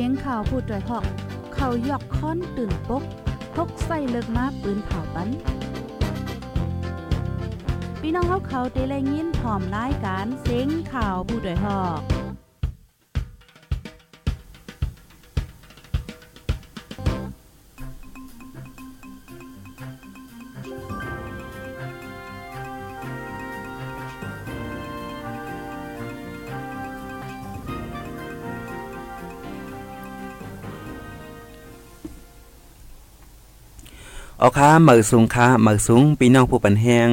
สียงข่าวพูดด้วยหอก เขายอกค้อนตื่นปกพกใส่เลิกมาปืนเผาปันพี่น้องเขาเขาเตะแลยินหอมรายการเสียงข่าวผู้ด้วยหอก เอาค้ามือสูงค้ามือสูงพี่น้องผู้ปันแหง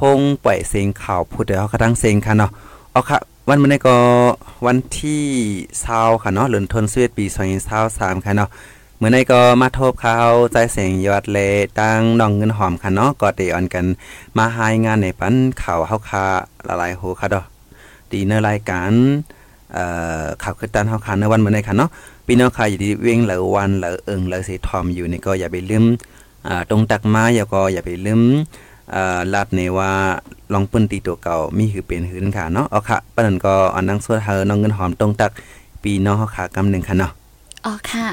ฮงปล่อยเสียงข่าวพูดเดี๋ยวกระทั่งเสียงค่ะเนาะเอาค่ะวันมื้อนี้ก็วันที่20ค่ะเนาะเดือนธันวาคมปี2023ค่ะเนาะเมื่อนี้ก็มาทบข่าวใจเสียงยอดเลตั้งน้องเงินหอมค่ะเนาะก็ได้ออนกันมาหายงานในปันข่าวเฮาค่ะละลายโหค่ะดอกดีในรายการเอ่อข่าวคือตันเฮาค่ะในวันมื้อนี้ค่ะเนาะพี่น้องค่ะอยู่ที่เว้งเหลอวันเหลอเอิงเหลือสิทอมอยู่นี่ก็อย่าไปลืม ตรงตักมาอย่าก็อย่าไปลืมลาดในว่าลองปืนตีตัวเก่ามีคือเป็นหืนค่ะเนาะเอาค่ะปานนั้นก็อันนังสวดเฮอน้องเงินหอมตรงตักปีน้องเฮาค่ะกำหนึ่งค่ะเนาะอ๋อค่ะ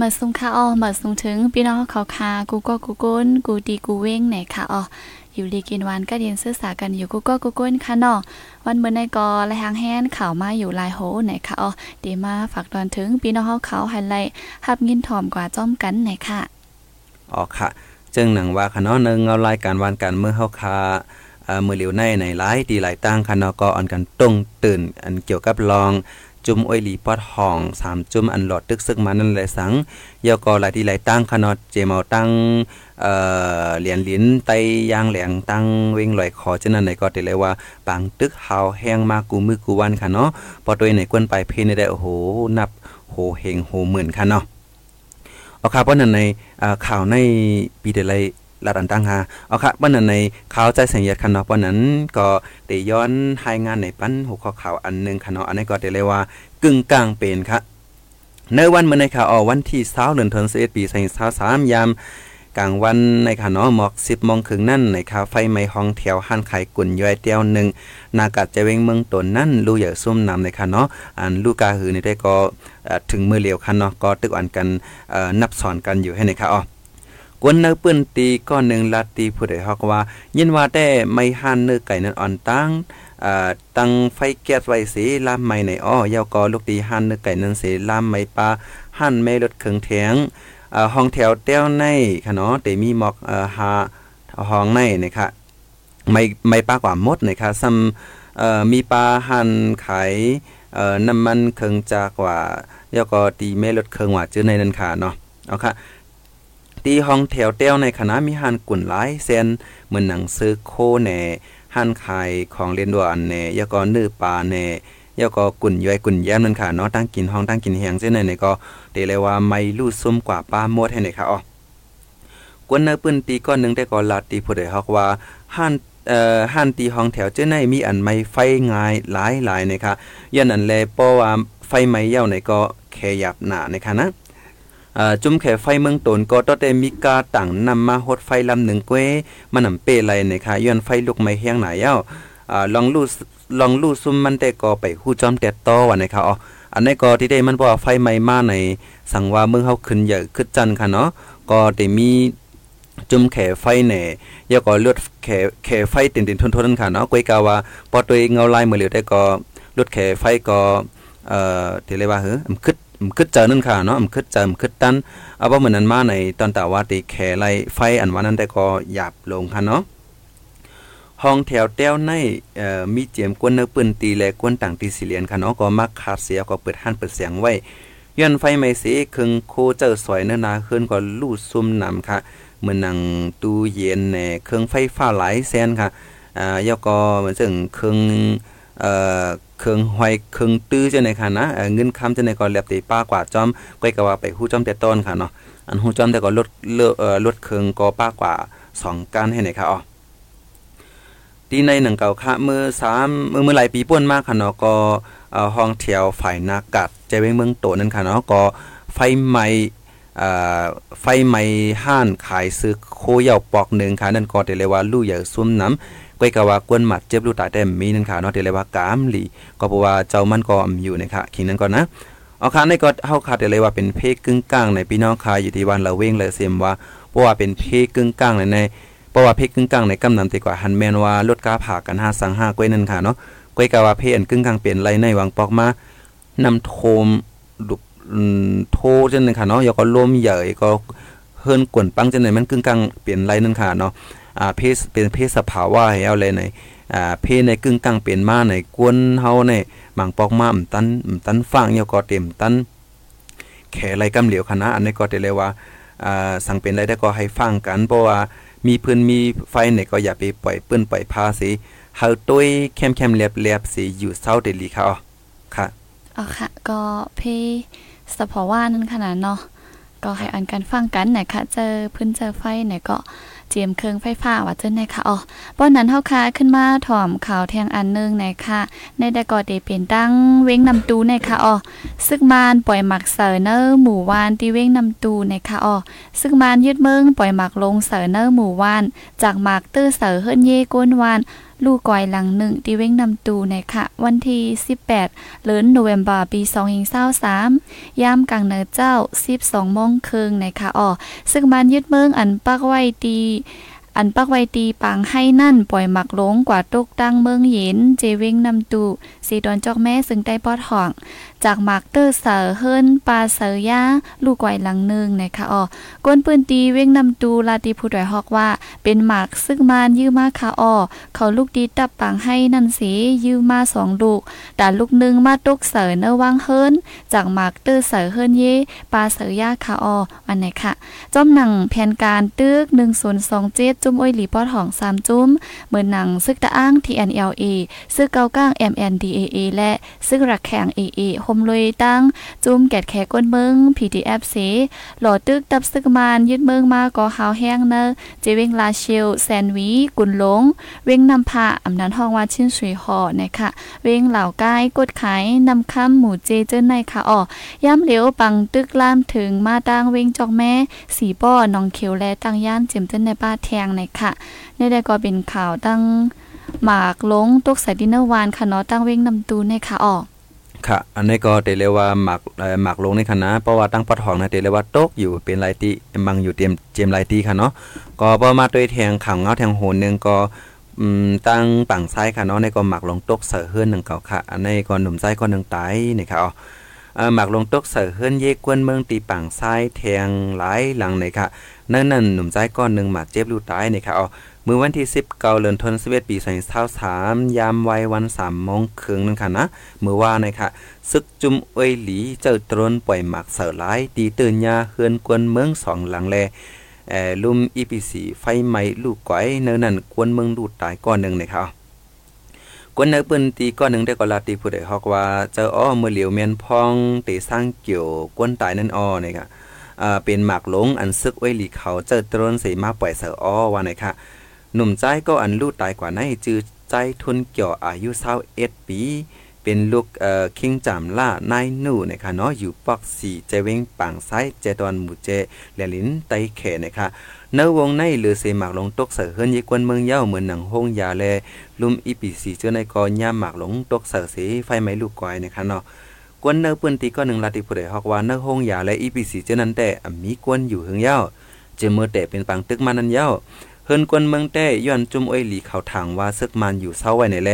มาซุงค่ะอ๋อมาซุงถึงพี่น้องเขาค่ะกูก็กูก้นกูดีกูเว้งไหนค่ะอ๋ออยู่ดีกินวันก็เรียนศึกษากันอยู่กูก็กูก้นค่ะเนาะวันเมื่อในกอและหางแฮนข่าวมาอยู่ลายโหไหนค่ะอ๋อดีมาฝากตอนถึงพี่น้องเขาเขาไฮไลท์หับยินถ่อมกว่าจ้อมกันไหนค่ะ อ๋อค่ะ จึงหนังว่าค่ะเนาะหนึงเอารายการวันการเมื่อเฮาคาเอ่อมือเหลียวในในหลายตีหลายตั้งค่ะเนาะก็อันกันตรงตื่น อันเกี่ยวกับลองจุ่มอ้อยหลีปอดห้องสามจุ่มอันหลอดตึกซึกมานั่นแหละสังยอก็หลายที่หลายตั้งค่ะเนาะเจมาตั้งเอ่อเหรียญลิ้นไตยางแหลงตั้งเวงลอยคอฉะนั้นไหนก็ได้เลยว่าปางตึกเฮาแห้งมากูมือกูวันค่ะเนาะพอตัวไหนกวนไปเพนได้โอ้โหนับโหเฮงโหหมื่นค่ะเนาะ เอาค่ะป้อนนั้นในข่าวในปีเดลัยลาดันตั้งฮาเอาค่ะป้อนนั้นในข่าวใจเสียงยัดคันเนาะป้อนนั้นก็ได้ย้อนรายงานในปั้นหัวข้อข่าวอันหนึงคันเนาะอันนี้ก็ได้เลยว่ากึ่งกลางเป็นค่ะในวันเมื่อในข่าวออวันที่20เดือนธันวาคมปี2023ยาม กลางวันในค่ะเนาะหมอก10โมงครึ่งนั่นในข่าไฟไหม้ห้องแถวห้านขายกุ่นย้อยเตียวหนึ่งนากัดจะเวงเมืองตนนั่นลูกใหญ่ซุ่มนำในค่ะเนาะอันลูกกาหือนี่ได้ก็ถึงมือเหลียวคันเนาะก็ตึกอันกันนับสอนกันอยู่ให้ในค่ะอ๋อกวนเนื้อปืนตีก้อนหนึ่งลาตีผู้ใดฮอกว่า ยินว่าแต่ไม่หันเนื้อไก่นั้นอ่อนตั้งตั้งไฟแก๊สไว้สีลามไม่ในอ้อยาวก็ลูกตีหันเนื้อไก่นั้นสีลามไม่ปลาหันไม่ลดเครื่องเถียง ห้องแถวเต้วในค่ะเนาะแต่มีหมอกเอ่อหาห้องในนะคะไม่ไม่ปลากว่ามดนะคะซ้ำเอ่อมีปลาหันขายเอ่อน้ำมันเครื่องจากว่าแล้วก็ตีแม่ลดเครื่องว่าจื้อในนั้นค่ะเนาะเอาค่ะตีห้องแถวเต้วในคณะมีหันกุ่นหลายเซนเหมือนหนังซื้อโคแหน่หันขายของเล่นดวนแหน่ยาก็นื้อปลาแหน่ ยาก็กุ่นย้อยกุ่นแย้มนั่นค่ะเนาะตั้งกินห้องตั้งกินแหงเส้นไหนนี่ก็เตเลยว่าไม่รู้ซุ่มกว่าปลาหมดให้ไหนค่ะอ๋อกวนเนื้อปืนตีก้อนหนึงได้ก็ลาตีผู้ใดฮอกว่าหันเอ่อหันตีห้องแถวเจ้าในมีอันไม่ไฟงายหลายหลายนะคะยันอันแลเพราะว่าไฟไหม้เย้าในก็แขยับหนานะคะนะจุ่มแขไฟเมืองตนก็ต้องได้มีกาตั้งนำมาหดไฟลำหนึ่งเก้มันนำเปไรนะคะย้อนไฟลุกไม่แห้งหนาเย้าอ่าลองลู่ ลองลู่ซุ่มมันแต่ก็ไปฮู้จอมแต่ต่อว่านะคะอ๋ออันนี้ก็ที่ได้มันว่าไฟไหม้มาในสั่งว่าเมืองเฮาขึ้นใหญ่ขึ้นจันค่ะเนาะก็ได้มีจุ่มแขไฟแหน่ยาก็เลือดแขแขไฟติ่นๆทนๆค่ะเนาะก้อยกาว่าพอตัวเงาลายมือเหลียวได้ก็เลือดแขไฟก็เอ่อที่เรียกว่าเฮ้ออำคึดอำคึดเจอนั่นค่ะเนาะอำคึดเจออำคึดตันเอาว่าเหมือนนั้นมาในตอนต่ว่าติแขไล่ไฟอันว่านั้นได้ก็หยาบลงค่ะเนาะ ห้องแถวแต้วในเอ่อมีเจียมกวนเนื้อปืนตีและกวนต่างตีสิเลียนค่ะเนาะก็มักขาดเสียก็เปิดหันเปิดเสียงไว้ย้อนไฟไหม้สีครึ่งโคเจอสวยเนื้อนาขึ้นก็ลู่ซุ่มนำค่ะเหมือนหนังตู้เย็นแหน่เครื่องไฟฟ้าหลายแสนค่ะอ่าแล้วก็เหมือนซึ่งเครื่องเอ่อเครื่องห้อยเครื่องตื้อจังได๋ค่ะนะเงินคำจังได๋ก็แลบตีป้ากว่าจอมก้อยก็ว่าไปฮู้จอมแต่ต้นค่ะเนาะอันฮู้จอมแต่ก็ลดเลือเอ่อลดเครื่องก็ป้ากว่าสองการให้ไหนค่ะอ๋อ ตีในหนังเก่าค่ะเมื่อสามเมื่อเมื่อหลายปีป่วนมากค่ะเนาะก็ห้องแถวฝ่ายนากัดใจเวงเมืองโตนั่นค่ะเนาะก็ไฟไหม้อ่ไฟไหม้ห้านขายซื้อโคเหย่าปอกหนึ่งค่ะนั่นก็ได้เลยว่าลู่ใหญ่ซุ่มน้ำก้อยกะว่ากวนหมัดเจ็บลู่ตาแต่มีนั่นค่ะเนาะได้เลยว่ากามหลีก็เพราะว่าเจ้ามันก็อยู่นะคะคิงนั้นก่อนนะเอาค่ะในก็เฮาคาดได้เลยว่าเป็นเพกึ่งกลางในพี่น้องคาอยู่ที่วันละเว้งเลยเสียมว่าเพราะว่าเป็นเพกึ่งกลางในใน เพราะว่าเพศกึ่งกลางในกำนำตีกว่าหันแมนว่าลดกาผ่ากัน5สัง5ก้อยนั่นค่ะเนาะก้อยกะว่าเพศอันกึ่งกลางเปลี่ยนไรในวังปอกมานำโทมดุโทจังนึงค่ะเนาะยก็ลมใหญ่ก็เฮิรนกวนปังจังไหนมันกึ่งกลางเปลี่ยนไรนั่นค่ะเนาะอ่าเพศเป็นเพศสภาวะให้เอาเลยในอ่าเพศในกึ่งกลางเปลี่ยนมาในกวนเฮาในหมังปอกมาอตันอตันฟังยก็เต็มตันแขไรกำเหลียวคณะอันนี้ก็ได้เลยว่าอ่าสั่งเป็นไรได้ก็ให้ฟังกันเพราะว่า มีพื้นมีไฟเนี่ยก็อย่าไปปล่อยปื้นปล่อยพาสิเฮาต้วยเข้มๆเรียบๆสิอยู่เศร้าเดลีค่ะอ๋อค่ะอ๋อค่ะ ก็เพสพอว่านั่นขนาดเนาะ ก็ให้อันกันฟังกันไหนคะเจอพื้นเจอไฟไหนก็เจียมเครื่องไฟฟ้าว่าเจ้าไหนคะอ๋อป้อนนั้นเฮาคาขึ้นมาถ่อมข่าวแทงอันนึงไหนคะในได้ก็ได้เป็นตั้งเว้งนำตูไหนคะอ๋อซึกมานปล่อยหมักเสอเนอร์หมู่วานที่เว้งนำตูไหนคะอ๋อซึกมานยึดเมืองปล่อยหมักลงเสอเนอร์หมู่วาน จากหมักตื้อเสอเฮิรนเย่ก้นวาน ลูกก่อยหลังหนึ่งที่เว้งนำตูในค่ะ วันที่ 18เดือนโนเวมบาปี2023ยามกลางเนเจ้า 12โมงครึ่งในค่ะอ๋อซึ่งมันยึดเมืองอันปักไว้ตีอันปักไว้ตีปังให้นั่นปล่อยหมักลงกว่าตกตั้งเมืองเย็นเจเว้งนำตูสีดอนจอกแม่ซึ่งได้ปอดห่อง จากมากเตอร์เสอเฮิรนปลาเสอยาลูกไก่หลังหนึ่งนะคะอ๋อก้นปืนตีเว้งนำตูลาตีผู้ดอยฮอกว่า เป็นหมากซึ่งมานยื้อมาค่ะอ๋อเขาลูกดีตับปังให้นั่นสียื้อมาสองลูกแต่ลูกหนึ่งมาตุกเสอเนวางเฮิรนจากมากเตอร์เสอเฮิรนเย่ปลาเสอยาค่ะอ๋ออันไหนค่ะจอมหนังแผนการตึกหนึ่งศูนย์สองเจ็ดจุ้มอ้อยหลีปอดหองสามจุ้มเหมือนหนังซึกตะอ้าง TNLA ซึกเกาก้าง MNDAA และซึกรักแข่ง AA มลุยตั้ง จุ่มแกดแขก้นเมือง PTF เสหลอตึกตับซึกมานยึดเมืองมาก็หาวแห้งเนอเจเวงลาเชลแซนวี กุนหลง เวงนำพาอำนันห้องว่าชิ้นสวยห่อนะคะเวงเหล่าก้ายกดขายนำคำหมู่เจเจนในค่ะอ๋อย่ำเหลียวปังตึกล่ามถึงมาตั้งเวงจอกแม่สีป้อนองเขียวและตั้งย่านเจมเจนในป้าแทงในค่ะนี่ได้ก็เป็นข่าวตั้งหมากลงตุกใส่ดินเนอร์วานค่ะเนาะตั้งเวงนำตูนในค่ะออก ค่ะ อันนี้ก็เตเรียกว่าหมักหมักลงในคณะเพราะว่าตั้งปะทองนะเตเรียกว่าตกอยู่เป็นลายตีมังอยู่เตรียมเจมลายตีค่ะเนาะก็พอมาด้วยแทงขังเงาแทงโหนนึงก็ตั้งปังซ้ายค่ะเนาะในก็หมักลงตกเสือเฮือนหนึ่งเก่าค่ะ อันนี้ก็หนุ่มซ้ายก็หนึ่งตายนี่ค่ะอ๋อหมักลงตกเสือเฮือนเยกวนเมืองตีปังซ้ายแทงหลายหลังนี่ค่ะนั่นนั่นหนุ่มซ้ายก้อนหนึ่งหมักเจ็บลูกตายนี่ค่ะอ๋อ มื่อวันที่ 10เกาเดือนธันวาคมปี2023ยามวัยวัน3โมงครึ่งนึงค่ะนะมือว่านะคะซึกจุมเอยหลีเจ้าตรนปล่อยหมักเสือหลายตีตื่นยาเฮือนกวนเมืองสองหลังแลเอ่อลุม EPC ไฟไหม้ลูกก้อยเนื้อนั่นกวนเมืองดูดตายก้อนหนึ่งนะคะกวนเนื้อปืนตีก้อนหนึ่งได้ก็ลาตีผู้ใดฮอกว่าเจ้าอ้อมือเหลียวเมียนพองตีสร้างเกี่ยวกวนตายนั่นอ้อนี่ค่ะอ่าเป็นหมากหลงอันซึกไว้หลีเขาเจอตรนสีมาปล่อยเสืออ้อว่าไหนค่ะ หนุ่มใจก็อันลูกตายกว่าในจื้อใจทุนเกี่ยวอายุเศร้าเอ็ดปี เป็นลูกเอ่อคิงจามล่านายหนูนะคะเนาะอยู่ปอกสี่เจเวงปังซ้ายเจตอนหมู่เจแลลินไตแขนะคะเนื้อวงในหรือเสหมากลงตกเสือเฮิรนยีกวนเมืองเย้าเหมือนหนังห้องยาแลลุมอีปีสีเจอในกอย่าหมากหลงตกเสือเสไฟไหม้ลูกก้อยนะคะเนาะกวนเนื้อปืนตีก็หนึ่งลาติผู้ใดฮอกว่าเนื้อห้องยาและอีปีสีเจอนั้นแต่มีกวนอยู่หึงเย้าเจอเมื่อแต่เป็นปังตึกมานั้นเย้า ฮินกวนเมืองแต้ย้อนจุมอ้อยหลีเขาทางว่าซึกมันอยู่เศร้าไว้ในแล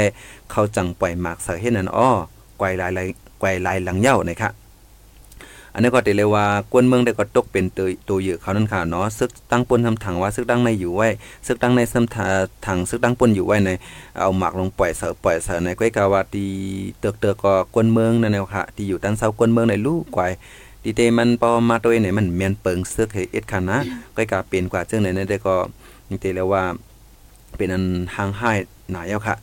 เขาจังปล่อยหมากเสาเฮ็ดนั่นอ้อไกวลายลายไกวลายหลังเย้านะครับอันนี้ก็ได้เลยว่ากวนเมืองได้ก็ตกเป็นตัวตัวเยอะเขานั่นค่ะเนาะซึกตั้งปนทำถังว่าซึกตั้งในอยู่ไว้ซึกตั้งในซ้ำถังซึกตั้งปนอยู่ไว้ในเอาหมากลงปล่อยเสือปล่อยเสือในก้อยกาวาตีเตือกเตือกก็กวนเมืองนั่นแหละค่ะที่อยู่ตั้งเสากวนเมืองในลูกกวายดีเตมันพอมาตัวเนี่ยมันเมียนเปิงซึกให้เอ็ดคันนะก้อยกาเป็นกว่าเจ้าไหนได้ก็ นี่เตแล้วว่า เป็นอันห่างหายหนาเยาค่ะ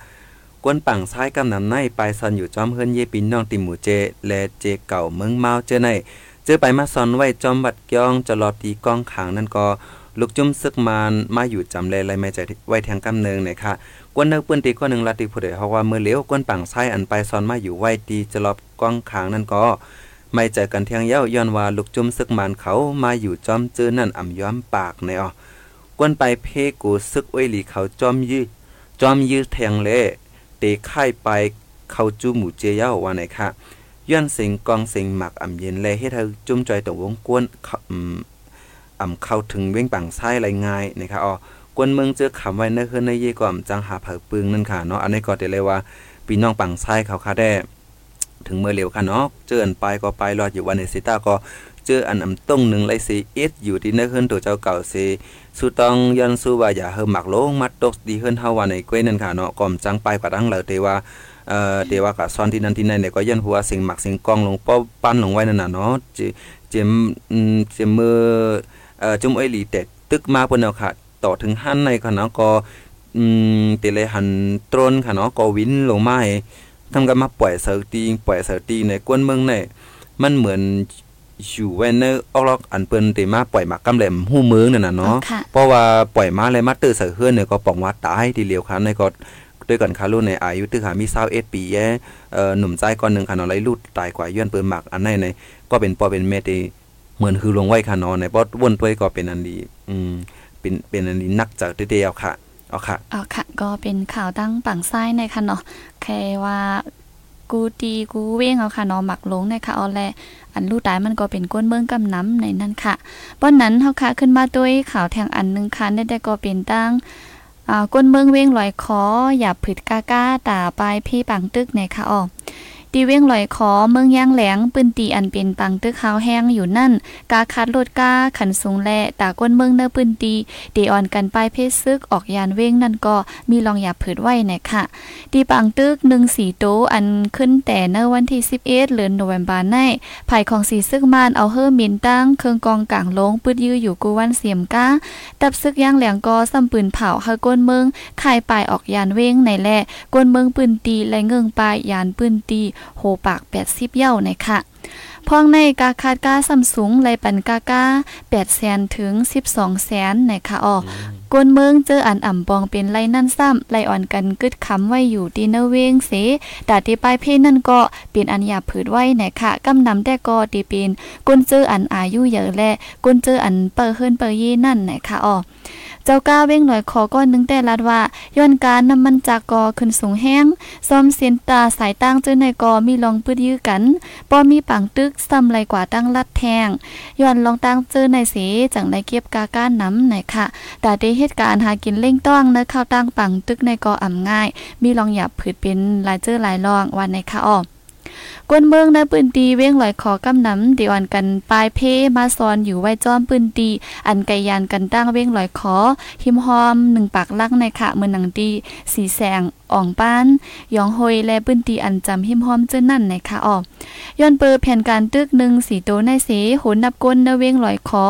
กวนปังซ้ายกำนันในไปซอนอยู่จอมเฮิรนเยปินน้องติหมูเจ และเจเก่าเมืองเมาเจอในเจอไปมาซอนไว้จอมบัดยองจะรอตีกองขางนั่นก็ลูกจุ้มซึกมานมาอยู่จำเลยไรไม่ใจไว้แทงกำเนิงเนี่ยค่ะกวนเนึกปืนตีก้อนหนึ่งลาติผู้ใดเพราะว่าเมื่อเลี้ยวกวนปังซ้ายอันไปซอนมาอยู่ไว้ตีจะรอบกองขางนั่นก็ ไม่ใจกันเทียงเย้าย้อนว่าลูกจุ้มซึกมานเขามาอยู่จอมเจอนั่นอ่ำย้อมปากในอ๋อ กวนไปเพกูซึกอ้วยหลีเขาจอมยื้อจอมยื้อแทงเลเตค่ายไปเขาจูหมู่เจียวว่าไหนคะย้อนสิงกองสิงหมักอ่ำเย็นแลเฮ็ดให้จุ่มจอยตรงวงกวนอ่ำเข้าถึงเว้งปังซ้ายไรง่ายนะครับอ๋อกวนเมืองเจอคำไว้ในคืนในเยก่อมจังหาเผาปึงนั่นค่ะเนาะอันนี้ก็ได้เลยว่าพี่น้องปังซ้เขาค่ะได้ถึงเมื่อเร็วค่ะเนาะเจออันไปก็ไปรอดอยู่วันในสิตาก็เจออันอำต้งหนึ่งไรสิเอ็ดอยู่ที่ในคืนตัวเจ้าเก่าสิ สุต้องยันสู้ว่าอย่าเฮหมักลงมัดตกดีเฮินเฮาว่าในก้วยนั่นค่ะเนาะก่อมจังไปกว่าดังเหลยแต่ว่าเอ่อเดี๋ยวว่าก็ซ้อนที่นั่นที่นั่นเนี่ยก็ยันหัวสิงหมักสิงกองลงป้อปั้นลงไว้นั่นน่ะเนาะจิจิมอืมจิมือเอ่อจุมไอ้หลีแตกตึกมาเพิ่นเอาค่ะ ต่อถึงหันในค่ะเนาะก็อืมติเลยหันตรนค่ะเนาะก็วินลงมาให้ทำกันมาปล่อยเสือตีปล่อยเสือตีในกวนเมืองเนี่ยมันเหมือน อยู่ไว้ในออกลอกอันเปิ้นติมาปล่อยหมากกำแหลมหู้เมืองนั่นน่ะอ๋อเนาะค่ะเพราะว่าปล่อยมาเลยมาตื้อเสือเฮือนเนี่ยก็ปองว่าตายทีเดียวค่ะในก็ด้วยกันคารุ่นในอายุตื้อหามี21ปีแย่เอ่อหนุ่มใจก่อนหนึงค่ะเนาะไรลูดตายกว่าย้อนเปิ้นหมากอันไหนในก็เป็นปอเป็นเมตเหมือนคือลงไว้ค่ะเนาะในบ่วนตัวยก็เป็นอันดี อืมเป็นเป็นอันนี้นักจากเดียวค่ะเอาค่ะอ๋อค่ะ ก็เป็นข่าวตั้งปังซ้ายในค่ะเนาะแค่ว่า กูตีกูเว้งเอาค่ะเนาะหมักลงในค่ะเอาแลอันลูกตายมันก็เป็นก้นเมืองกำน้ำในนั้นค่ะป้อนนั้นเฮาค่ะขึ้นมาด้วยข่าวแทงอันหนึงค่ะได้ก็เป็นตั้งอ่าก้นเมืองเว้งลอยคออย่าผึดกาก้าตาปลายพี่ปังตึกในค่ะอ๋อ ตีเว้งลอยคอเมืองย่างแหลงปืนตีอันเป็นปังตึกขาวแห้งอยู่นั่น กาคัดรถกาขันสูงแลตาก้นเมืองเนื้อปืนตีเดออนกันไปเพศซึกออกยานเว้งนั่นก็มีลองหยาผืดไว้นะค่ะตีปังตึกหนึ่งสีโตอันขึ้นแต่เนื้อวันที่11เอ็ดือนโนเวมบาในภายของสีซึกมานเอาเฮอร์มินตั้งเครื่องกองกลางลงปืดยื้ออยู่กูวันเสียมก้าตับซึกย่างแหลงก็ซ้ำปืนเผาเฮาก้นเมืองคายปลายออกยานเว้งในแลก้นเมืองปืนตีและเงิงปลายยานปืนตีโหปาก80เย้าในค่ะพ่องในกาคาดกาซัมซุงไลปันกากา8แสนถึง12แสนในค่ะออกกวนเมืองเจออันอ่ำปองเป็นไรนั่นซ้ำไลอ่อนกันกึดคำไว้อยู่ดีเนเวงเสดาที่ปลายเพศนั่นก็เป็นอันหยาบผืดไว้ในค่ะกำนำแต่ก็ตีเป็นกุนเจออันอายุเยอะและกุนเจออันเปิดเฮิรนเปิดยี่นั่นในค่ะออก เจ้าก้าเว้งหน่อยขอก้อนนึงแต่ลัดว่า ย้อนการน้ำมันจากกอขึ้นสูงแห้งซ่อมเส้นตาสายตั้งเจอในกอมีลองปืดยื้อกันป้อมีปังตึกซ้ำไรกว่าตั้งลัดแทงย้อนลองตั้งเจอในเสจังไรเก็บกาก้านน้ำไหนค่ะแต่ได้เหตุการณ์หากินเล่งต้องเนื้อข้าวตั้งปังตึกในกออ่ำง่าย มีลองหยับผืดเป็นลายเจ้อหลายลองวันในค่ะออ กวนเมืองในปืนตีเว้งลอยขอกำน้ำดีอ่อนกันปลายเพมาซอนอยู่ไว้จอมปืนตีอันไกยานกันตั้งเว้งลอยขอหิมหอมหนึ่งปากลักในค่ะเมือหนังตีสีแสงอ่องป้านยองโฮยและปืนตีอันจำหิมหอมเจ้านั่นในค่ะออกย้อนเปิดแผ่นการตึกหนึ่งสีโตในเสโหนนับก้นในเว้งลอยขอ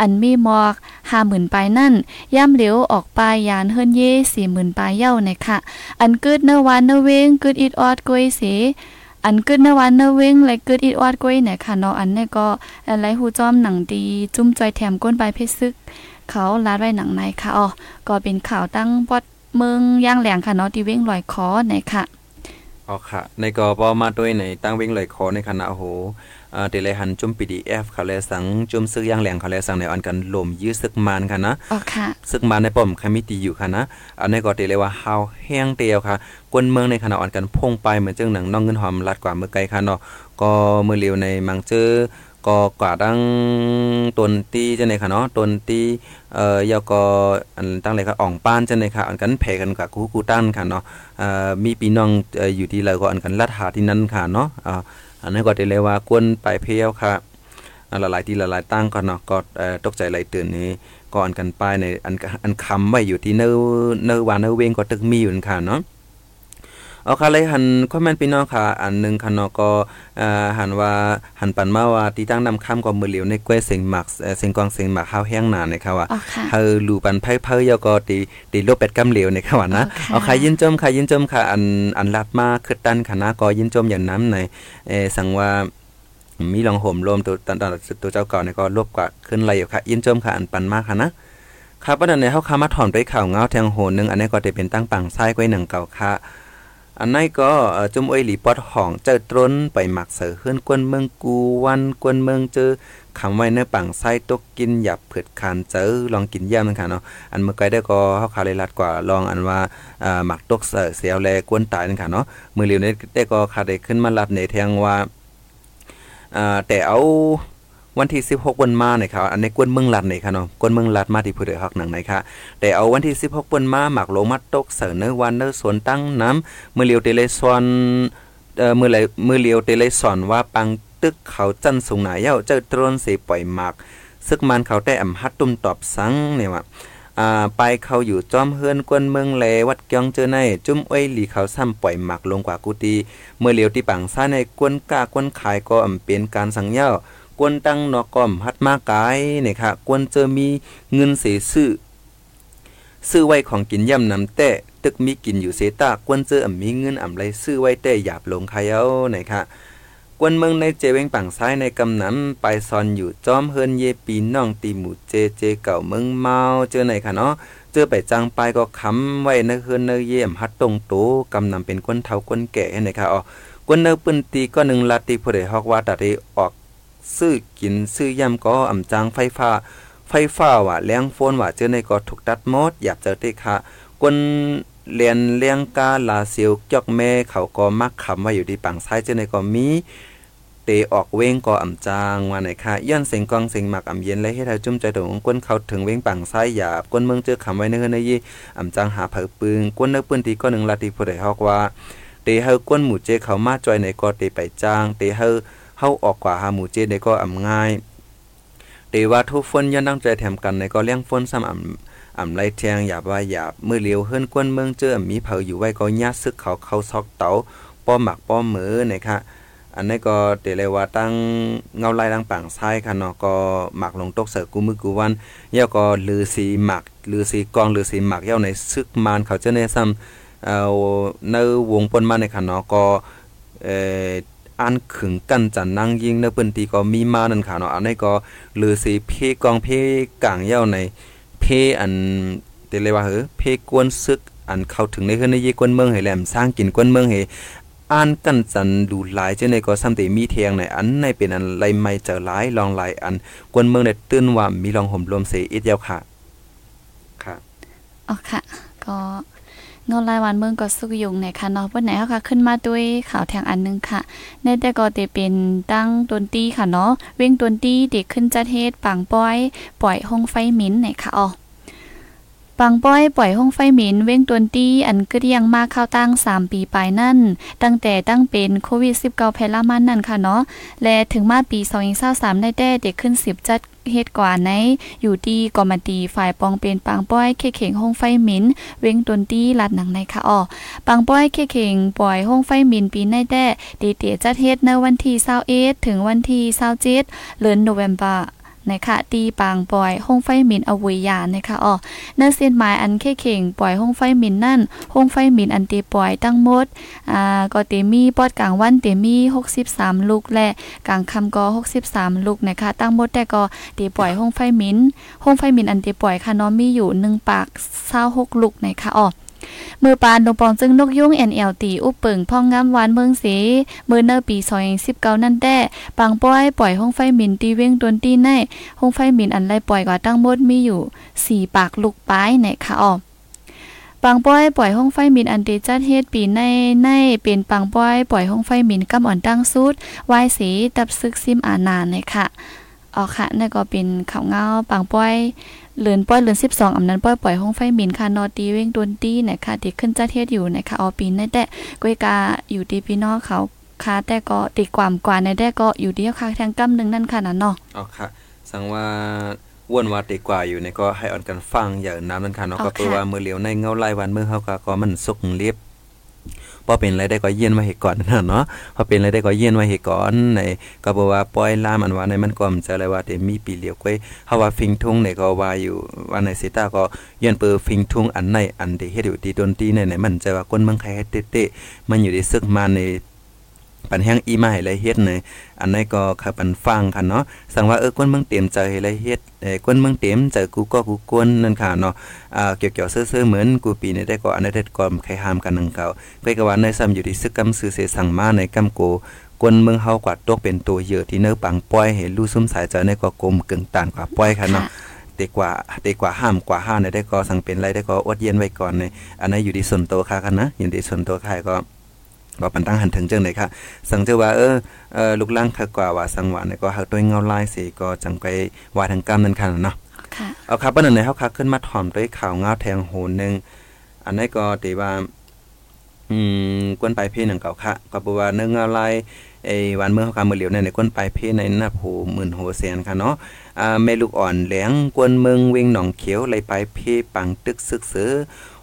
อันมีหมอกห้าหมื่นปลายนั่นย่ำเหลียวออกปลายยานเฮินเย่สี่หมื่นปลายเย้าในค่ะ อันกึดเนวานเนเวงกึดอิดออดกวยเส อันกึดนวันเนเวงและกึดอีดวาดก้อยเนี่ยค่ะเนาะอันนี้ก็อะไรหูจอมหนังดี จุ้มจอยแถมก้นใบเพชรซึก เขาลาดไว้หนังในค่ะอ๋อก็เป็นข่าวตั้งปอดเมืองย่างแหลงค่ะเนาะที่เว้งลอยคอเนี่ยค่ะอ๋อค่ะ ในก็ปอมาด้วยในตั้งเว้งลอยคอในคณะโอ้โห เดเลยหันจุ่ม PDF เขาเลยสังจุ่มซึกย่างแหลงเขาเลยสังในอันกันลมยื้อซึกมานค่ะนะอ๋อค่ะซึกมานในป้อมคมิตีอยู่ค่ะนะอันนี้ก็เดเลยว่าเฮาแห้งเตียวค่ะกวนเมืองในคณะอ่อนกันพงไปเหมือนจังหนังน้องเงินหอมลัดกว่าเมื่อไกลค่ะเนาะก็มือเร็วในมังเจอก็กว่าดังตนตีจังได๋ค่ะเนาะตนตีเอ่อยาวก็อันตั้งเลยค่ะอ่องป้านจังได๋ค่ะอันกันแพ้กันกับกูกูตั้นค่ะเนาะเอ่อมีพี่น้องเอ่ออยู่ที่แล้วก็อันกันลัดหาที่นั่นค่ะเนาะอ่า อันนั้นก็ได้เลยว่ากวนไปเพียวค่ะละหลายที่ละหลายตั้งก็เนาะก็ตกใจหลายตื่นนี้ก่อนกันไปในอันอันคำไว้อยู่ที่เนื้อเนื้อวานเนื้อเวงก็ตึกมีอยู่นั่ค่ะเนาะ เอาค่ะเลยหันคอมเมนต์พี่น้องค่ะ อันหนึงค่ะเนาะก็อ่าหันว่าหันปันมาว่าที่ตั้งนำค่ำก็มือเหลียวในกล้วยเสียงหมักเอ่อเสียงกองเสียงหมักข้าวแห้งหนานะครับว่าอ๋อค่ะเฮาลูปันไผเผยก็ตีตีลบเป็ดกำเหลวในค่ะว่านะอ๋อค่ะเอาค่ะยินจมค่ะยินจมค่ะอันอันลัดมาคือตันค่ะนะก็ยินจมอย่างน้ำในเออสั่งว่ามีลองห่มรวมตัวตอนตอนตัวเจ้าเก่าเนี่ยก็ลบกว่าขึ้นไรอยู่ค่ะยินจมค่ะอันปันมากค่ะนะครับประเด็นในเฮาคามาถอนไปข่าวเงาแทงโหนหนึงอันนี้ก็จะเป็นตั้งปังซ้ายไว้หนึ่งเก่าค่ะ อันนี้ก็จุ่มอ้อยหลีปอดห้องเจอตรนไปหมักเสือขึ้นกวนเมืองกูวันกวนเมืองเจอคำไว้ในปังไส้ตกกินหยับเผือดคานเจอลองกินย่ำนั่นค่ะเนาะอันเมื่อไกลได้ก็เฮาคาเลยลัดกว่าลองอันว่าหมักตกเสือเสียวแลกวนตายนั่นค่ะเนาะมือเหลียวนี้ได้ก็คาได้ขึ้นมาลัดในแทงว่าแต่เอา วันที่ 16วันมาเนี่ยครับอันนี้กวนเมืองลัดนี่ค่ะเนาะกวนเมืองลัดมาที่ผู้ใดฮักหนังไหนค่ะแต่เอาวันที่ 16วันมาหมักลงมาตกเสนอวันเนอสวนตั้งน้ำมือเลียวเตเลซอนเอ่อมือไหลมือเลียวเตเลสอนว่าปังตึกเขาจันสูงหนาเย้าเจ้าตรนสิปล่อยหมักซึกมันเขาได้อำฮัดตุ้มตอบสังเนี่ยว่าอ่าไปเขาอยู่จอมเฮือนกวนเมืองแลวัดเกียงเจอในจุ้มอ้อยหลีเขาซ้ำปล่อยหมักลงกว่ากุฏิเมื่อเหลียวที่ปังซ่าในกวนกากวนขายก็อำเป็นการสังเย้า กวนตั้งนอกกอมฮัดมากายเนี่ยค่ะกวนเจอมีเงินเสซื้อซื้อไว้ของกินย่ำนำแต่ตึกมีกินอยู่เสตากวนเจออ่ำมีเงินอ่ำไรซื้อไว้แต่หยาบลงใครเอาเนี่ยค่ะกวนเมืองในเจเวงปังซ้ายในกำนำไปซอนอยู่จอมเฮินเยปีน้องตีหมูเจเจเก่าเมืองเมาเจอไหนค่ะเนาะเจอไปจังไปก็ค้ำไว้ในเฮินเนเยี่ยมฮัดตรงโตกำนำเป็นก้นเทาก้นแก่ให้ไหนค่ะอ๋อกวนเนปืนตีก็หนึ่งลาตีผู้ใดฮอกว่าตัดออก ซื้อกินซื้อย่ำก็อ่ำจางไฟฟ้า ไฟฟ้าว่าแรงโฟนว่าเจอในก็ถูกตัดหมดอยากเจอติค่ะกวนเรียนเลี้ยงกาลาเซียวจอกแม่เขาก็มักคำว่าอยู่ที่ปังซ้ายเจอในก็มีเตออกเว้งก็อ่ำจางว่าไหนค่ะย้อนเสียงกองเสียงหมักอ่ำเย็นและให้ทาจุ่มใจตรงก้นเขาถึงเว้งปังซ้ายหยาบก้นเมืองเจอคำไว้ในเฮือนในยี่อ่ำจางหาเผอปึงก้นเนื้อปืนตีก็หนึ่งลาตีผู้ใดฮอกว่าเตเฮาก้นหมู่เจเขามาจอยในก็เตไปจางเตเฮา เฮาออกกว่าหาหมู่เจในก็อ่ำง่ายเตว่าทุกฝนย้อนตั้งใจแถมกันในก็เลี้ยงฝนซ้ำอ่ำอ่ำไรเทียงหยาบว่าหยาบมือเลียวเฮือนกวนเมืองเจอมีเผาอยู่ไว้ก็ญาซึกเขาเขาซอกเตาป้อมหมักป้อมมือนะคะอันนี้ก็เตเลยว่าตั้งเงาลายดังป่างซ้ายค่ะเนาะก็หมักลงตกเสือกูมือกูวันเย่าก็ลือสีหมักลือสีกองลือสีหมักเย่าในซึกมานเขาจะในซ้ำเอาในวงปนมาในค่ะเนาะก็เอ่อ อันขึงกันจันนั่งยิงในปืนตีก็มีมานั่นค่ะเนาะอันนี้ก็ลือสีเพกองเพกลางเย่าในเพอันเตเลยว่าเฮ้เพกวนซึกอันเข้าถึงในเฮือนในยีกวนเมืองให้แหลมสร้างกินกวนเมืองให้อ่านกันจันดูหลายเจ้าในก็ซ้ำแต่มีเทียงในอันในเป็นอันไรไม่เจอหลายลองหลายอันกวนเมืองในตื้นว่ามีลองห่มรวมเสียอีกยาวค่ะ ค่ะอ๋อค่ะ ก็ เงาลายวันเมืองก็สุกยุงในค่ะเนาะวันไหนเฮาค่ะขึ้นมาด้วยข่าวแทงอันนึงค่ะในแต่ก็จะเป็นตั้งตนตี้ค่ะเนาะเว้งตนตี้เด็กขึ้นจัดเฮ็ดปังป้อย ปล่อยห้องไฟมิ้นไหนค่ะอ๋อปังป้อยปล่อยห้องไฟหมินเว้งตวนตี้อันกึดยังมาเข้าตั้ง 3 ปีปลายนั่น ตั้งแต่ตั้งเป็นโควิด 19 แพร่ละมันนั่นค่ะเนาะและถึงมาปี2023ได้แต่เด็กขึ้น 10 จัด เฮ็ดกว่าในอยู่ที่กอมตีฝ่ายปองเป็นปังป้อยเคเข่งห้องไฟหมินเว้งตนตี้ลัดหนังในค่ะอ๋อปังป้อยเคเข่งปล่อยห้องไฟหมินปีในแต่เดเตจัดเฮ็ดในวันที่21ถึงวันที่27เดือนโนเวมเบอร์ นะคะตีปางปล่อยห้องไฟหมินอวุยยานนะคะอ๋อเนื้อเส้นหมายอันเข้เข่งปล่อยห้องไฟหมินนั่นห้องไฟหมินอันตีปล่อยตั้งหมดอ่าก็เตมีปอดกลางวันเตมี63 ลูกและกลางค่ำก็63 ลูกนะคะตั้งหมดแต่ก็ตีปล่อยห้องไฟหมินห้องไฟหมินอันตีปล่อยค่ะเนาะมีอยู่1ปาก26ลูกนะคะอ๋อ มือปานลงปองจึงนกยุ่ง NLT อุปเปิงพ่องงามหวานเมืองเมือเนอปี2019นั่นแต้ปังป้อยปล่อยห้องไฟหมินตีเว้งตวนตีในห้องไฟหมินอันไรปล่อยกว่าตั้งมดมีอยู่4ปากลูกป้ายในค่ะออกปังป้อยปล่อยห้องไฟหมินอันเดจัดเฮ็ดปีในในเป็นปังป้อยปล่อยห้องไฟหมินกำอ่อนตั้งสุดวายสีตับซึกซิมอานานในค่ะ อ๋อค่ะนั่นก็เป็นข่าวเงาปังป้อยเลือนป้อยเลือน12อำนั้นป้อยปล่อยห้องไฟหมินค่ะนอตีเว้งดนตี้นะคะที่ขึ้นจัดเฮ็ดอยู่นะคะออปีนในแต่ก้อยกาอยู่ดีพี่น้องเขาค่ะแต่ก็ติดความกว่าในแต่ก็อยู่เดียวค่ะทางกำนึงนั่นค่ะนั่นเนาะอ๋อค่ะสังว่าว่นว่าตีกว่าอยู่ในก็ให้อ่อนกันฟังอย่าน้ำนั่นค่ะเนาะก็เพื่อว่ามือเหลียวในเงาลายวันมือเฮาก็ก็มันสุกเรียบ พอเป็นอะไรได้ก็เย็นไว้ให้ก่อนนะเนาะพอเป็นอะไรได้ก็เย็นไว้ให้ก่อนในก็บอกว่าปล่อยล่ามอันว่าในมันก็มันจะอะไรว่าแต่มีปีเหลียวก้อยเฮาว่าฟิงทุ่งในก็ว่าอยู่ว่าในสิตาก็เย็นเปิดฟิงทุ่งอันในอันที่เฮ็ดอยู่ที่ดนตรีในไหนมันจะว่าคนเมืองไทยเตะๆมันอยู่ในซึกมาใน ปันแห้งอีมาให้ไรเฮ็ดเนยอันนี้ก็คือปันฟังค่ะเนาะสั่งว่าเออก้นเมืองเต็มใจให้ไรเฮ็ดเอ้ก้นเมืองเต็มใจกูก็กูกวนนั่นค่ะเนาะอ่าเกี่ยวๆซื่อๆเหมือนกูปีนี้ได้ก็อันนี้ได้ก็ใครห้ามกันนึงเก่าก็ก็ว่าในซ้ำอยู่ที่ซึกกำซื่อเสสั่งมาในกำโกกวนเมืองเฮากว่าตกเป็นตัวเยอะที่เนื้อปังป้อยให้รู้ซุ่มสายใจในก็กลมกึ่งตานกว่าป้อยค่ะเนาะเตกว่าเตกว่าห้ามกว่าห้าในได้ก็สั่งเป็นไรได้ก็อดเย็นไว้ก่อนในอันนั้นอยู่ที่ส่วนตัวค่ะกันนะอยู่ที่ส่วนตัวค่ะก็ ก็ปันตั้งหันถึงจังได๋ค่ะสังเจอว่าเออเอ่อลูกล่างคักกว่าว่าสังหวานเนี่ยก็หักด้วยเงาลายสิก็จังไปว่าทางกรรมนั่นค่ะเนาะค่ะเอาครับปานนั้นเฮาคักขึ้นมาถ่อมด้วยข่าวเงาแทงโหนหนึงอันนี้ก็ตีว่าอืมกวนปลายเพหนังเก่าค่ะก็บ่ว่าเนื้อเงาลายไอ้วันเมื่อเฮาคามื้อเหลียวเนี่ยในกวนปลายเพในนับโหหมื่นโหแสนค่ะเนาะอ่าแม่ลูกอ่อนแหลงกวนเมืองเวงหนองเขียวไหลปลายเพปังตึกซึกเสือ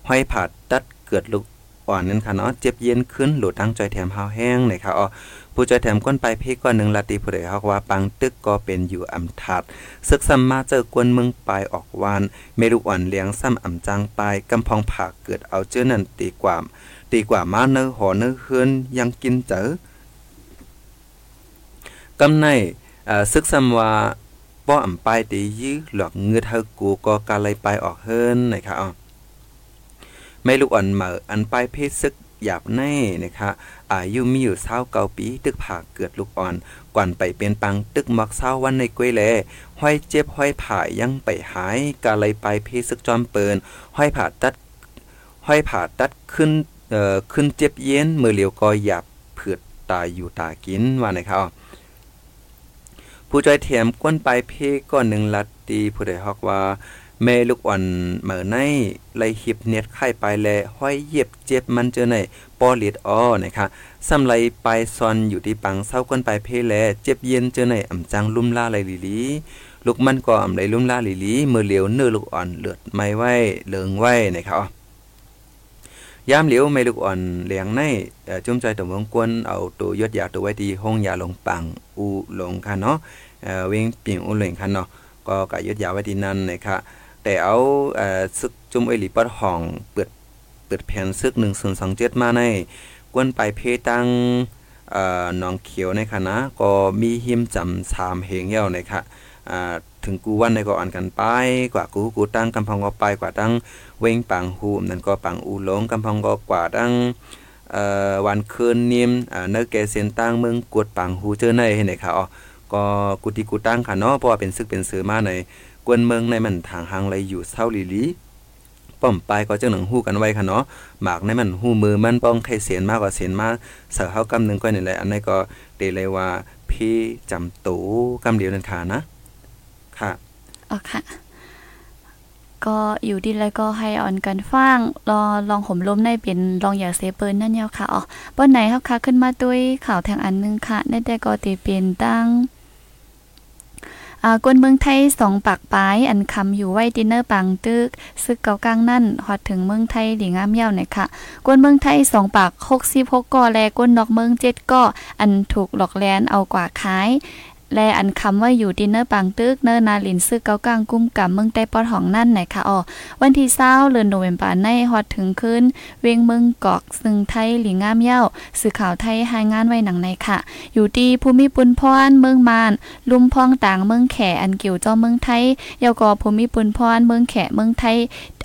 ห้อยผาดตัดเกิดลูก อ่อนนั่นค่ะเนาะเจ็บเย็นขึ้นหลุดตั้งใจแถมหาแห้งเลยค่ะอ๋อผู้ใจแถมก้นไปเพก้อนหนึ่งลาติผู้ใดเฮาว่าปังตึกก็เป็นอยู่อำทัดศึกซ้ำมาเจอกวนเมืองปลายออกวานเมลูกอ่อนเลี้ยงซ้ำอำจางปลายกำพองผากเกิดเอาเจ้านั่นตีกว่าตีกว่ามาเนื้อหอเนื้อเฮือนยังกินเจอกำในเอ่อซึกซ้ำว่าป้ออำปลายตียื้อหลอกเงือเธอกูก็กาเลยไปออกเฮิรนนะคะอ๋อ แม่ลูกอ่อนเหมออันปลายเพศซึกหยาบแน่นะคะอายุมีอยู่เศร้าเก้าปีตึกผากเกิดลูกอ่อน ก่อนไปเป็นปังตึกมักเศร้าวันในกล้วยแลห้อยเจ็บห้อยผ่ายังไปหายกาเลยไปเพศซึกจอมเปินห้อยผ่าตัดห้อยผ่าตัดขึ้นเอ่อขึ้นเจ็บเย็นมือเหลียวก็หยับเผือดตายอยู่ตากินว่านะครับผู้จอยเถียมก้นปลายเพก้อนหนึ่งลัดตีผู้ใดฮอกว่า แม่ลูกอ่อนเหมือในไลหิบเน็ดไข้ไปแลห้อยเย็บเจ็บมันเจอในปอเลียดอ้อนะคะสำไรไปซอนอยู่ที่ปังเศร้าก้นปลายเพแลเจ็บเย็นเจอในอ่ำจังลุ่มล่าไหลลีลีลูกมันก็อ่ำไหลลุ่มล่าลีลีเมื่อเหลียวเนื้อลูกอ่อนเลือดไม่ไหวเหลืองไหวนะครับยามเหลียวไม่ลูกอ่อนเหลียงในจุ่มใจตววงกวนเอาตัวยอดยาตัวไว้ที่ห้องยาลงปังอูหลงค่ะเนาะเอ่อเวงปิ่งอูเหลงค่ะเนาะก็กะยอดยาไว้ที่นั่นนะคะ แต่เอาเอ่อซึกจุ่มไอหลีปัดห้องเปิดเปิดแผ่นซึก1027มาในกวนไปเพตังเอ่อหนองเขียวในค่ะนะก็มีหิมจำสามเหงเหี่ยวนคะอ่าถึงกูวันในก็อ่านกันไป กว่ากูกูตั้งกำพังก็ไปกว่าตั้งเวงปังหูมนั่นก็ปังอูหลงกำพองก็กว่าดังเอ่อวันคืนนิมอ่าเนอแกเซียนตั้งเมืองกวดปังหูเจอในเห็นไหมคะอ๋อก็กุติกูตั้งค่ะเนาะเพราะว่าเป็นซึกเป็นสือมาใน กวนเมืองในมันทางหางไหลอยู่เศร้าลีลีป้อมปลายก็จังหนังฮู้กันไว้ค่ะเนาะหมากในมันฮู้มือมันป้องไข่เสียนมากกว่าเสียนมาเสือเฮากำหนึ่งก็นี่แหละอันนี้ก็เตเลยว่าพี่จำตูกำเดียวนั่นค่ะนะ ค่ะอ๋อค่ะ ก็อยู่ดีแล้วก็ให้อ่อนกันฟังรอลองห่มล้มในเป็นลองอย่าเซเปิลนั่นยาวค่ะอ๋อป้อนไหนครับค่ะขึ้นมาด้วยข่าวทางอันหนึงค่ะในแต่ก็ตีเป็นตั้ง อ่ากวนเมืองไทยสองปากปลายอันคำอยู่ไว้ดินเนอร์ปังตึกซึกเกากลางนั่นฮอดถึงเมืองไทยหลีงามเย่าหน่อยค่ะกวนเมืองไทยสองปาก66ก่อแลกวนนอกเมืองเจ็ดก่ออันถูกหลอกแลนเอากว่าขาย และอันคำว่าอยู่ดินเนอร์ปังตึกเนอร์นาลินซึกเกากลางกุ้มกับเมืองใต้ปอดของนั่นไหนค่ะอ๋อวันที่เศร้าเดือนโนเวมบาในฮอดถึงคืนเวียงเมืองกอกซึ่งไทยหลีงามเย่าสื่อข่าวไทยรายงานไว้หนังในค่ะ อยู่ที่ภูมิปุนพรเมืองมาน ลุมพองต่างเมืองแขอันเกี่ยวเจ้าเมืองไทยเยาวกอภูมิปุนพรเมืองแขเมืองไทย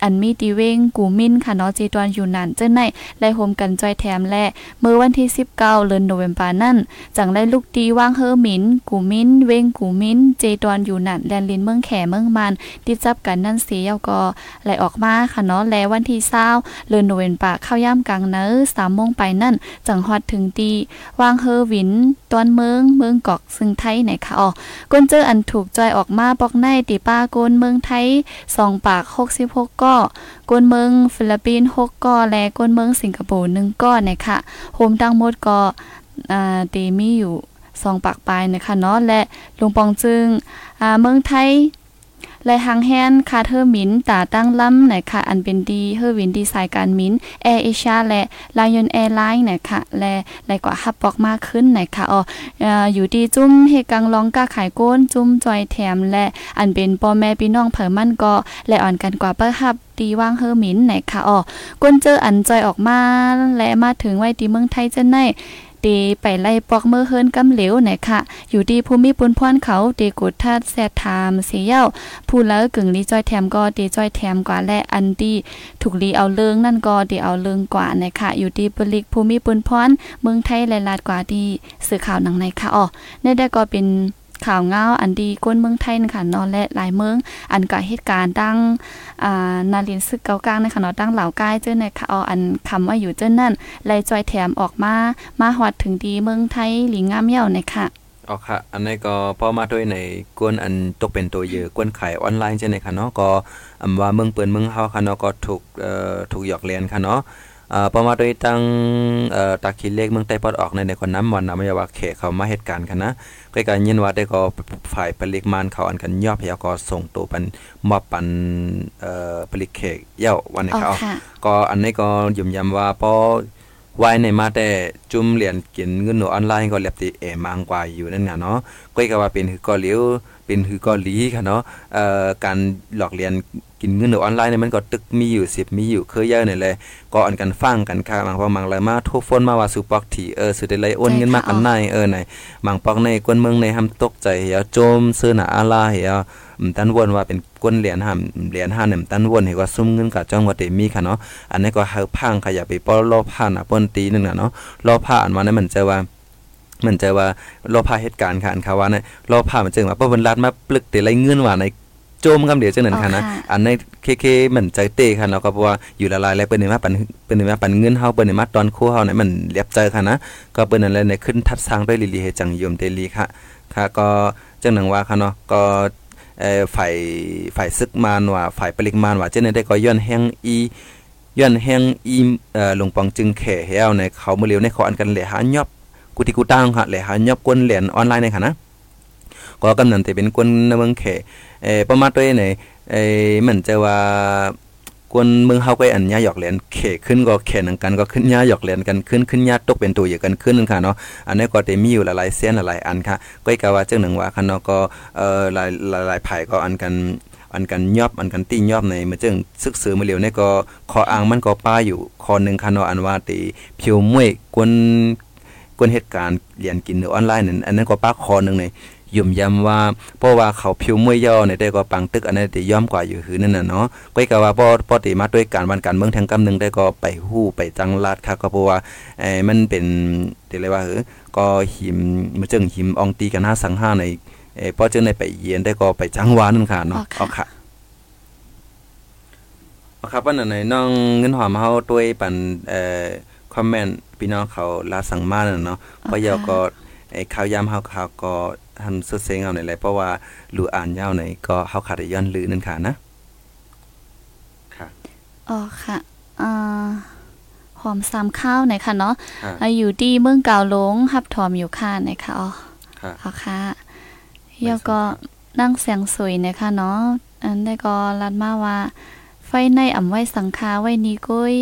อันมีตีเวงกูมินค่ะเนาะจีตอนอยู่นั่นเจ้าในไล่โฮมกันจอยแถมและเมื่อวันที่ 19เดือนโนเวมบานั่นจังได้ลูกตีว่างเฮอหมินกูมินเวงกูมินเจตอนอยู่นั่นแลนลินเมืองแขเมืองมานติดจับกันนั่นเสียกอไหลออกมาค่ะเนาะและวันที่20เดือนโนเวมบาเข้าย่ำกลางเนอ3โมงไปนั่นจังฮอดถึงตีว่างเฮอวินตอนเมืองเมืองกอกซึ่งไทยไหนค่ะอ๋อก้นเจออันถูกจอยออกมาปอกในตีป้าโกนเมืองไทยสองปาก66ก้อก้นเมืองฟิลิปปินส์6ก้อและก้นเมืองสิงคโปร์1ก้อนะคะโฮมทั้งหมดก็อ่าตีมีอยู่สองปากปลายนะคะเนาะและลุงปองจึงอ่าเมืองไทย และหางแฮนคาเทอร์มินตาตั้งล้ำนะคะอันเป็นดีเฮอร์วินดีไซน์การมินแอร์เอเชียและลายอนแอร์ไลน์นะคะและและกว่าฮับปอกมากขึ้นนะคะอ๋อออยู่ดีจุ้มเฮกังร้องก้าขายก้นจุ้มจอยแถม และอันเป็นพ่อแม่พี่น้องเผอมันก็และอ่อนกันกว่าเปิ้ฮับตีว่างเฮอหมินไหนค่ะอ๋อก้นเจออันจอยออกมาและมาถึงไว้ที่เมืองไทยจะไหน ตีไปไล่ปอกเมื่อเฮิรนกำเหลวไหนค่ะ อยู่ดีภูมิปุนพรเขาตีกุดทัดแซดทามเสียเย้าผู้เล้วกึ่งลีจอยแถมก็ตีจอยแถมกว่าและอันดีถูกลีเอาเลิงนั่นก็ตีเอาเลิงกว่านะคะอยู่ดีบริกภูมิปุนพรเมืองไทยและลาดกว่าดีสื่อข่าวหนังในค่ะอ๋อในได้ก็เป็น ข่าวเงาอันดีก้นเมืองไทยนะคะนาะและหลายเมือง อันก็เหตุการณ์ตั้งอ่านาลินซึกเกากลางนะคะเนาะตั้งเหล่ากายเจ้าในค่ะอาอันคำว่าอยู่เจ้านั่นไล่จอยแถมออกมามาฮอดถึงดีเมืองไทยหลิงงามเหี่ยวนะคะอ๋อค่ะ อันนี้ก็พอมาด้วยในกวนอันตกเป็นตัวเยอะกวนขายออนไลน์ใช่ไหมคะเนาะก็อำว่าเมืองเปินเมืองเฮาค่ะเนาะก็ถูกเอ่อถูกหยอกเลียนค่ะเนาะ อ่าพอมาด้วยตั้งเอ่อตาคิดเลขเมืองใต้ปอดออกในในคนน้ำวันนำมายว่าเขเขามาเหตุการณ์ค่ะนะใกล้ๆยินว่าได้ก็ฝ่ายผลิตมานเขาอันกันยอบแล้วก็ส่งตัวปันมอบปันเอ่อผลิตเขกเย้าวันนี้อ๋อค่ะเอาค่ะก็อันนี้ก็ยุ่มยำว่าพอวายในมาแต่จุ่มเหรียญกินเงินหนูออนไลน์ก็เรียบติเอมางกว่าอยู่นั่นน่ะเนาะก็ก็ว่าเป็นคือก็เหลียว เป็นคือก็หลีค่ะเนาะเอ่อการหลอกเรียนกินเงินหนูออนไลน์เนี่ยมันก็ตึกมีอยู่10มีอยู่คือเยอะนี่แหละก็อันกันฟังกันค่ะบางพอบางเลยมาโทรโฟนมาว่าสุปอกที่เออสุดได้เลยโอนเงินมากันในเออไหนบางปอกในกวนเมืองในทำตกใจเหี่ยโจมซื้อหน้าอาลาเหี่ยอืมตันวนว่าเป็นก้นเหรียญห้ามเหรียญห้าเนี่ยตันวนเห็นว่าซุ่มเงินกับจ้องว่าเตมีค่ะเนาะอันนี้ก็เฮาพังขยับไปป้อรอบผ้าน่ะป้นตีนึงน่ะเนาะรอบผ้าอันว่านั้นมันจะว่า มันจะว่ารอบผ้าเหตุการณ์ค่ะอันเขาว่าเนี่ยรอบผ้ามันจึงว่าป้อเพิ่นลัดมาปลึกแต่ไรเงินว่าในโจมคำเดียวจังนั้นค่ะนะอ๋อค่ะอันในเคเคเหมือนใจเต้ค่ะเนาะก็เพราะว่าอยู่ละลายแล้วเปิ้นนี่มาปันเปิ้นนี่มาปันเงินเฮาเปิ้นนี่มาตอนคู่เฮาเนี่ยมันเรียบใจค่ะนะก็เปิ้นนั่นแหละในขึ้นทัดสร้างด้วยลีลีเฮจังยมเตลีค่ะ ค่ะก็จังหนังว่าค่ะเนาะก็เอ่อฝ่ายฝ่ายซึกมานว่าฝ่ายปริกมานว่าเจ้าได้ก็ย้อนแห้งอีย้อนแห้งอีเอ่อหลวงปองจึงแข่เฮาในเขามื้อเร็วในเขาอันกันแหละหายอบ กุติกุตังค่ะแหละหายอบกวนเหรียญออนไลน์ในค่ะนะก็กำนันแต่เป็นกวนในเมืองแข่เอ่อประมาณตัวในเอ่อมันจะว่ากวนเมืองเฮาก็อันยาหยอกเหรียญเขขึ้นก็แข่นังกันก็ขึ้นยาหยอกเหรียญกันขึ้นขึ้นยาตกเป็นตัวอยู่กันขึ้นนั่ค่ะเนาะอันนี้ก็จะมีอยู่หลายๆเส้นหลายๆอันค่ะก็กะว่าจังหนึ่งว่าคันเนาะก็เอ่อหลายหลายๆไผก็อันกันอันกันยอบอันกันตี้ยอบในเมื่อจึงซึกซือมาเร็วเนี่ยก็ขออ้างมันก็ป้าอยู่คอหนึ่งค่ะเนาะอันว่าตีผิวมวยกวน กวนเหตุการณ์เรียนกินหรือออนไลน์นั่นอันนั้นก็ป้าคอหนึงเลยยุ่มยำว่าเพราะว่าเขาผิวมวยย่อในได้ก็ปังตึกอันนั้นตีย่อมกว่าอยู่คือนั่นน่ะเนาะก็กะว่าพอพอตีมาด้วยการวันการเมืองทางกำนึงได้ก็ไปฮู้ไปจังลาดค่ะก็เพราะว่าเอ้มันเป็นเดี๋ยวเลยว่าเออก็หิมมาจึงหิมอองตีกันห้าสังห้าในเออพอจึงในไปเยียนได้ก็ไปจังหวานั่นค่ะเนาะอ๋อค่ะเอาค่ะเอาครับวันนั้นไหนน้องเงินหอมเฮาด้วยปันเอ่อคอมเมนต์ พี่น้องเขาลาสั่งมานั่นเนาะเพราะยาก็ไอ้ข่าวยามเฮาข่าวก็ทันสุดเซงเอาในแหละเพราะว่ารู้อ่านยาวในก็เฮาขาดได้ย้อนลือนั่นค่ะนะค่ะอ๋อค่ะอ่าหอมสามข้าวหน่อยค่ะเนาะค่ะอ่าอยู่ที่เมืองเก่าหลงฮับถอมอยู่ค่ะหน่อยค่ะอ๋อค่ะอ๋อค่ะแล้วก็นั่งเสียงสวยนะคะเนาะอันได้ก็รัดมาว่า ไฟในอ่ำไว้สังคาไว้นี้ก้อย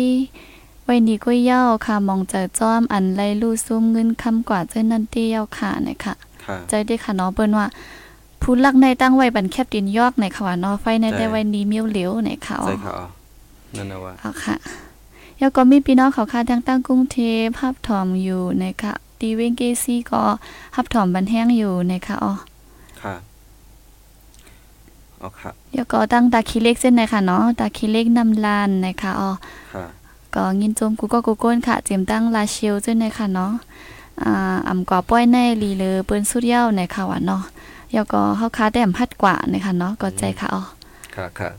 ไว้นี้ก้อยเหย้าค่ะมองเจอจ้อมอันไล่ลู่ซุ่มเงินคำกว่าเจ้านั่นเตี้ยวค่ะหน่อยค่ะค่ะใจได้ค่ะเนาะเปิ้นว่าผู้ลักในตั้งไว้บันแคบดินยอกในค่ะว่าเนาะไฟในใช่ได้ไว้นี้เมียวเหลวในค่ะอ๋อใช่ค่ะอ๋อนั่นนะว่าเอาค่ะแล้วก็มีพี่น้องเขาค่ะทางตั้งกรุงเทพฮับถอมอยู่นะคะตีเวงเกซี่ก็ฮับถอมบันแห้งอยู่นะคะอ๋อค่ะเอาค่ะแล้วก็ตั้งตาคีเล็กเส้นนะคะเนาะตาคีเล็กนำลานนะคะอ๋อค่ะ ก็ยินโจมกูก็กูก้นค่ะ เจียมตั้งลาเชียวเจ้านะคะเนาะอ่าอ่ำกว่าป้อยในลีเลอเปิ้นสุดเย้านะคะว่าเนาะแล้วก็เฮาค้าแต้มพัดกว่านะคะเนาะก็ใจค่ะอ๋อค่ะค่ะ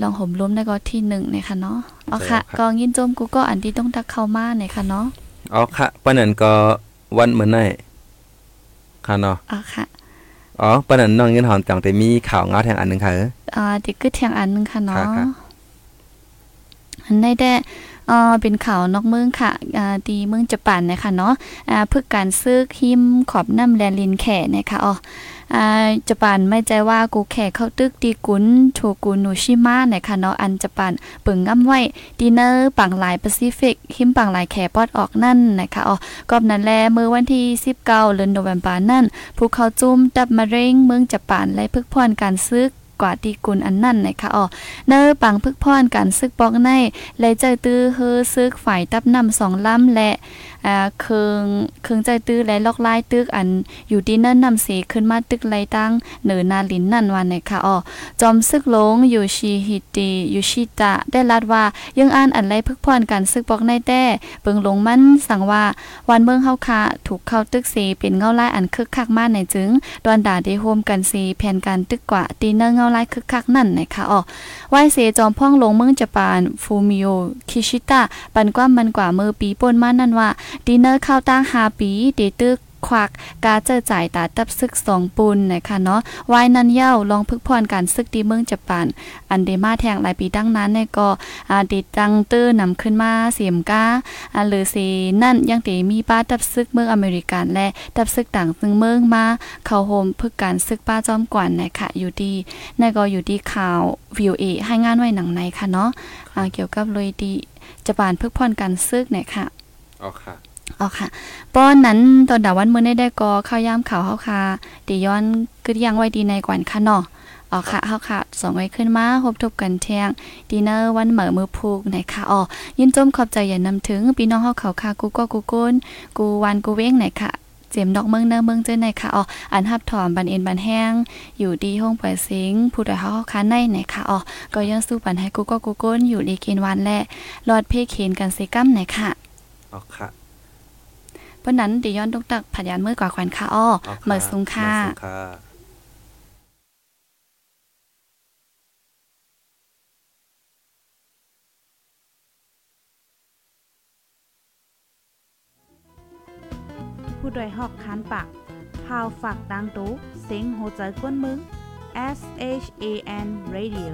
ลองห่มล้มได้ก็ที่หนึ่งนะคะเนาะอ๋อใช่ค่ะครับก็ยินโจมกูก็อันที่ต้องตักเข้ามานะคะเนาะเอาค่ะปานนั้นก็วันเหมือนไนค่ะเนาะอ๋อค่ะอ๋อปานนั้นน้องเงินหอมจังแต่มีข่าวงาแทงอันหนึงค่ะเอออ่าติกึดเทียงอันหนึงค่ะเนาะค่ะค่ะอันได้แต่ อ่าเป็นข่าวนอกเมืองค่ะอ่าตีเมืองญี่ปุ่นนะคะเนาะอ่าพื่อการซื้อคิมขอบน้ำแลลินแข่นะคะอ๋ออ่าญี่ปุ่นไม่ใจว่ากูแข่เข้าตึกตีกุนโชกุนโนชิมะนะคะเนาะอันญี่ปุ่นปิงง้ำไว้ดีเนอร์ปังหลายแปซิฟิกหิมปังหลายแข่ปอดออกนั่นนะคะอ๋อกอบนั้นแลเมื่อวันที่ 19เดือนโนเวมเบอร์นั่นภูเขาจุ่มดับมะเร็งเมืองญี่ปุ่นและพึกพรการซื้อ กว่าตีกุลอันนั่นนะคะอ๋อเนอปังพึกพรการซึกปอกในและใจตื้อเฮอซึกฝ่ายตับนำสองลำและอ่าเคืองเคืองใจตื้อและลอกลายตึกอันอยู่ที่นั่นนำเสขึ้นมาตึกไรตั้งเหนือนาลินนั่นวันไหนค่ะอ๋อจอมซึกหลงอยู่ชีฮิติอยู่ชิตะได้ลัดว่ายังอ่านอันไรพึกพรกันซึกบอกในแต่เบิงหลงมันสั่งว่าวันเมืองเฮาค่ะถูกเข้าตึกเสเป็นเงาลายอันคึกคักมากในจึงดอนด่าได้โฮมกันเสแผนการตึกกว่าตีเนอร์เงาลายคึกคักนั่นนะคะอ๋อไหวเสจอมพ่องลงเมืองญี่ปุ่นฟูมิโอคิชิตะปันกว่ามันกว่ามือปีป่นมานั่นว่าดินเนอร์เข้าตั้ง5ปีเดตึกควักกาเจอจ่ายตาตับซึกสองปุนนะคะเนาะวายนันเย้าลองพึกพรการซึกดีเมืองญี่ปุ่นอันเดมาแทงหลายปีดังนั้นเนี่ยก็อาดิดังตื้อนำขึ้นมาเสียมกาอันหรือสีนั่นยังเตมีป้าตับซึกเมืองอเมริกันและตับซึกต่างซึ่งเมืองมาเข้าโฮมพึกการซึกป้าจอมกวนนะคะอยู่ดีนั่นก็อยู่ที่ข่าว VOA ให้งานไว้หนังในค่ะเนาะเกี่ยวกับเลยดีจะปานพึกพรการซึกเนี่ยค่ะ อ๋อค่ะอ๋อค่ะป้อนนั้นตอนดาวันมื้อได้ได้ก็ข้าวยามข่าวเฮาค่ะติย้อนกึดยังไว้ดีในกวนค่ะเนาะอ๋อค่ะเฮาค่ะสองไว้ขึ้นมาพบทบกันเที่ยงดินเนอร์วันเหมือมือพูกนะคะอ๋อยินจมขอบใจอย่านำถึงพี่น้องเฮาเขาค่ะกูก็กูก้นกูวันกูเว้งไหนค่ะเจมดอกเมืองเนอเมืองเจ้าไหนค่ะอ๋ออันฮับถอมบันเอ็นบันแห้ง อยู่ดีห้องปล่อยเสียงผู้ใดเฮาค้าในไหนค่ะอ๋อก็ยังสู้ปันให้กูก็กูก้นอยู่ดีเกณฑ์วันและรอดเพเคนกันเซกัมไหนค่ะ อ๋อค่ะเพราะนั้นเดี๋ยวย้อนตกตักผัดยานมือกว่าควันค่ะอ้ออ๋อเหมือสูงค่ะเหมือสูงค่ะผู้โดยหอกคานปากพาวฝากดังตู้เซ็งโหใจกวนมึง S H A N Radio